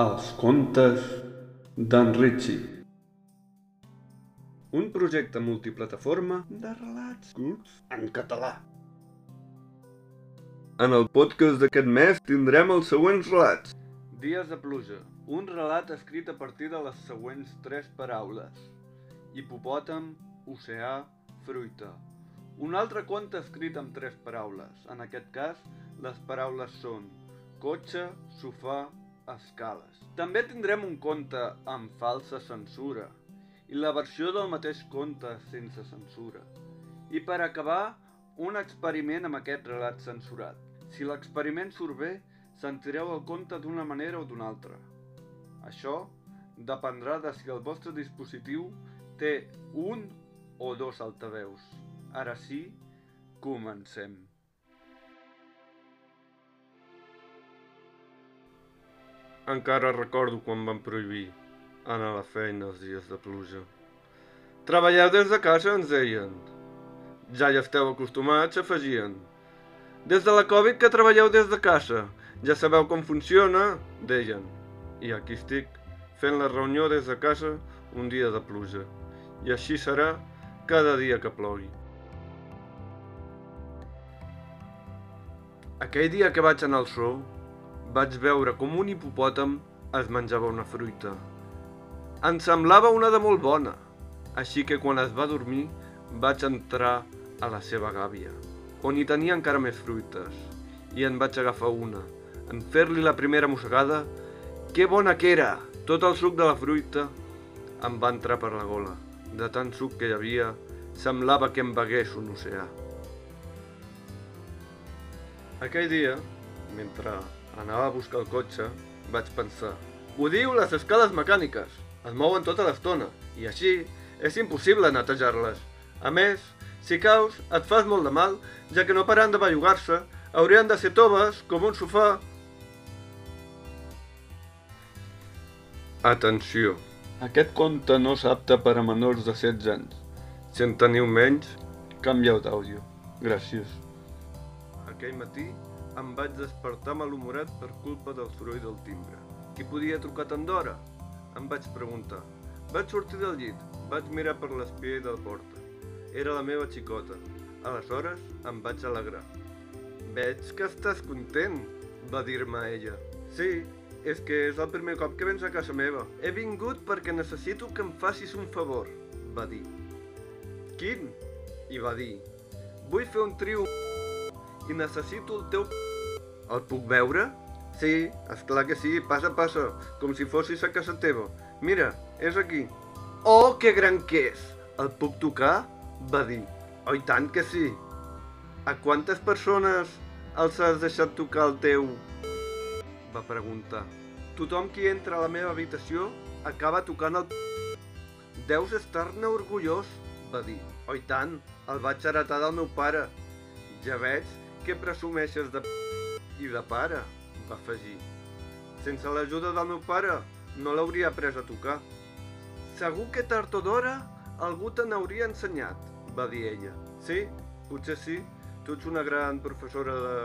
Els contes d'en Ritchie. Un projecte multiplataforma de relats curts en català. En el podcast d'aquest mes tindrem els següents relats. Dies de pluja. Un relat escrit a partir de les següents tres paraules. Hipopòtam, oceà, fruita. Un altre conte escrit amb tres paraules. En aquest cas, les paraules són cotxe, sofà, escales. També tindrem un conte amb falsa censura i la versió del mateix conte sense censura. I per acabar, un experiment amb aquest relat censurat. Si l'experiment surt bé, sentireu el conte d'una manera o d'una altra. Això dependrà de si el vostre dispositiu té un o dos altaveus. Ara sí, comencem. Encara recordo quan van prohibir anar a la feina els dies de pluja. Treballeu des de casa, ens deien. Ja hi esteu acostumats, afegien. Des de la Covid que treballeu des de casa. Ja sabeu com funciona, deien. I aquí estic, fent la reunió des de casa un dia de pluja. I així serà cada dia que plogui. Aquell dia que vaig anar al zoo, vaig veure com un hipopòtam es menjava una fruita. Em semblava una de molt bona, així que quan es va dormir vaig entrar a la seva gàbia, on hi tenia encara més fruites, i en vaig agafar una. En fer-li la primera mossegada, que bona que era! Tot el suc de la fruita em va entrar per la gola. De tant suc que hi havia, semblava que em begués un oceà. Aquell dia, mentre anava a buscar el cotxe, vaig pensar Ho diu les escales mecàniques, es mouen tota l'estona, i així és impossible netejar-les. A més, si caus, et fas molt de mal, ja que no paran de bellugar-se, haurien de ser toves, com un sofà. Atenció, aquest conte no s'apta per a menors de 16 anys. Si en teniu menys, canvieu d'àudio. Gràcies. Aquell matí em vaig despertar malhumorat per culpa del soroll del timbre. Qui podia trucar tant d'hora? Em vaig preguntar. Vaig sortir del llit, vaig mirar per l'espill de la porta. Era la meva xicota. Aleshores em vaig alegrar. Veig que estàs content, va dir-me ella. Sí, és que és el primer cop que vens a casa meva. He vingut perquè necessito que em facis un favor, va dir. Quin? I va dir. Vull fer un trio i necessito el teu El puc veure? Sí, és clar que sí, passa, passa, com si fossis a casa teva. Mira, és aquí. Oh, que gran que és! El puc tocar? Va dir. Oh, i tant que sí. A quantes persones els has deixat tocar el teu? Va preguntar. Tothom qui entra a la meva habitació acaba tocant el... Deus estar-ne orgullós, va dir. Oh, i tant, el vaig heretar del meu pare. Ja veig que presumeixes de i de pare, va afegir. Sense l'ajuda del meu pare, no l'hauria après a tocar. Segur que tard o d'hora algú te n'hauria ensenyat, va dir ella. Sí, potser sí, tu ets una gran professora de...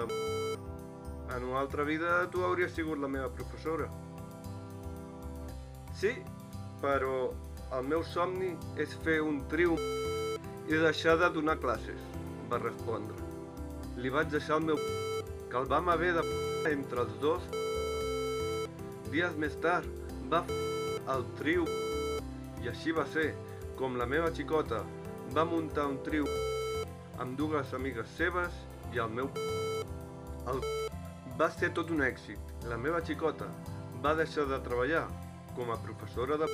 En una altra vida tu hauries sigut la meva professora. Sí, però el meu somni és fer un triomf i deixar de donar classes, va respondre. Li vaig deixar el meu que el vam haver de entre els dos. Dies més tard va el trio i així va ser com la meva xicota va muntar un trio amb dues amigues seves i el meu el va ser tot un èxit. La meva xicota va deixar de treballar com a professora de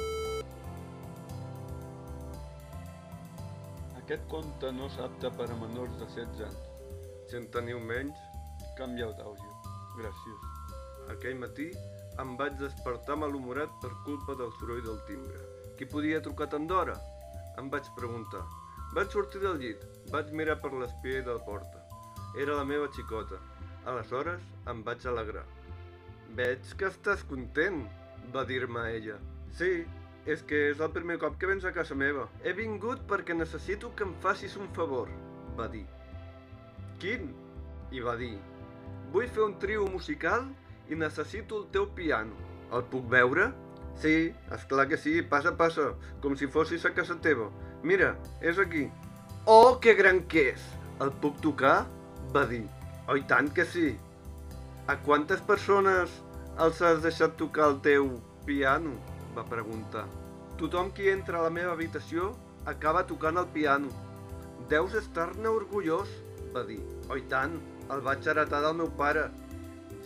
Aquest conte no s'apta per a menors de 16 anys. Si en teniu menys, canvieu d'àudio. Gràcies. Aquell matí em vaig despertar malhumorat per culpa del soroll del timbre. Qui podia trucar tant d'hora? Em vaig preguntar. Vaig sortir del llit, vaig mirar per l'espill de la porta. Era la meva xicota. Aleshores em vaig alegrar. Veig que estàs content, va dir-me ella. Sí, és que és el primer cop que vens a casa meva. He vingut perquè necessito que em facis un favor, va dir. Quin? I va dir, vull fer un trio musical i necessito el teu piano. El puc veure? Sí, és clar que sí, passa, passa, com si fossis a casa teva. Mira, és aquí. Oh, que gran que és! El puc tocar? Va dir. Oh, i tant que sí. A quantes persones els has deixat tocar el teu piano? Va preguntar. Tothom qui entra a la meva habitació acaba tocant el piano. Deus estar-ne orgullós, va dir. Oh, i tant, el vaig heretar del meu pare.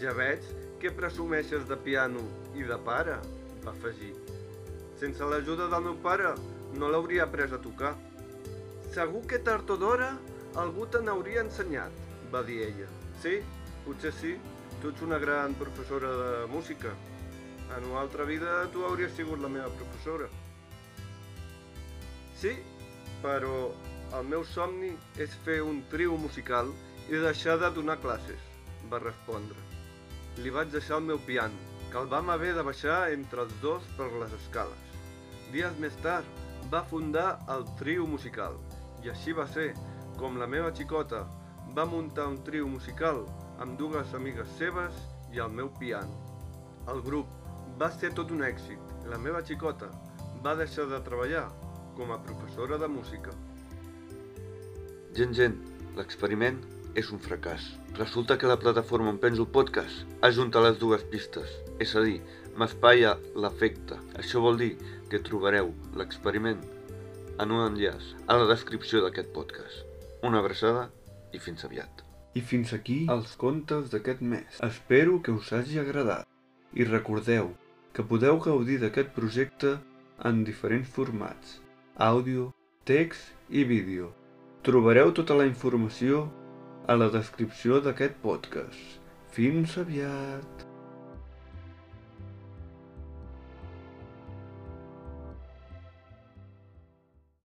Ja veig que presumeixes de piano i de pare, va afegir. Sense l'ajuda del meu pare no l'hauria après a tocar. Segur que tard o d'hora algú te n'hauria ensenyat, va dir ella. Sí, potser sí, tu ets una gran professora de música. En una altra vida tu hauries sigut la meva professora. Sí, però el meu somni és fer un trio musical i deixar de donar classes, va respondre. Li vaig deixar el meu piano, que el vam haver de baixar entre els dos per les escales. Dies més tard va fundar el trio musical, i així va ser com la meva xicota va muntar un trio musical amb dues amigues seves i el meu piano. El grup va ser tot un èxit. La meva xicota va deixar de treballar com a professora de música. Gent, gent, l'experiment és un fracàs. Resulta que la plataforma on penjo el podcast ajunta les dues pistes, és a dir, m'espia l'efecte. Això vol dir que trobareu l'experiment en un enllaç a la descripció d'aquest podcast. Una abraçada i fins aviat. I fins aquí els contes d'aquest mes. Espero que us hagi agradat. I recordeu que podeu gaudir d'aquest projecte en diferents formats, àudio, text i vídeo. Trobareu tota la informació a la descripció d'aquest podcast. Fins aviat!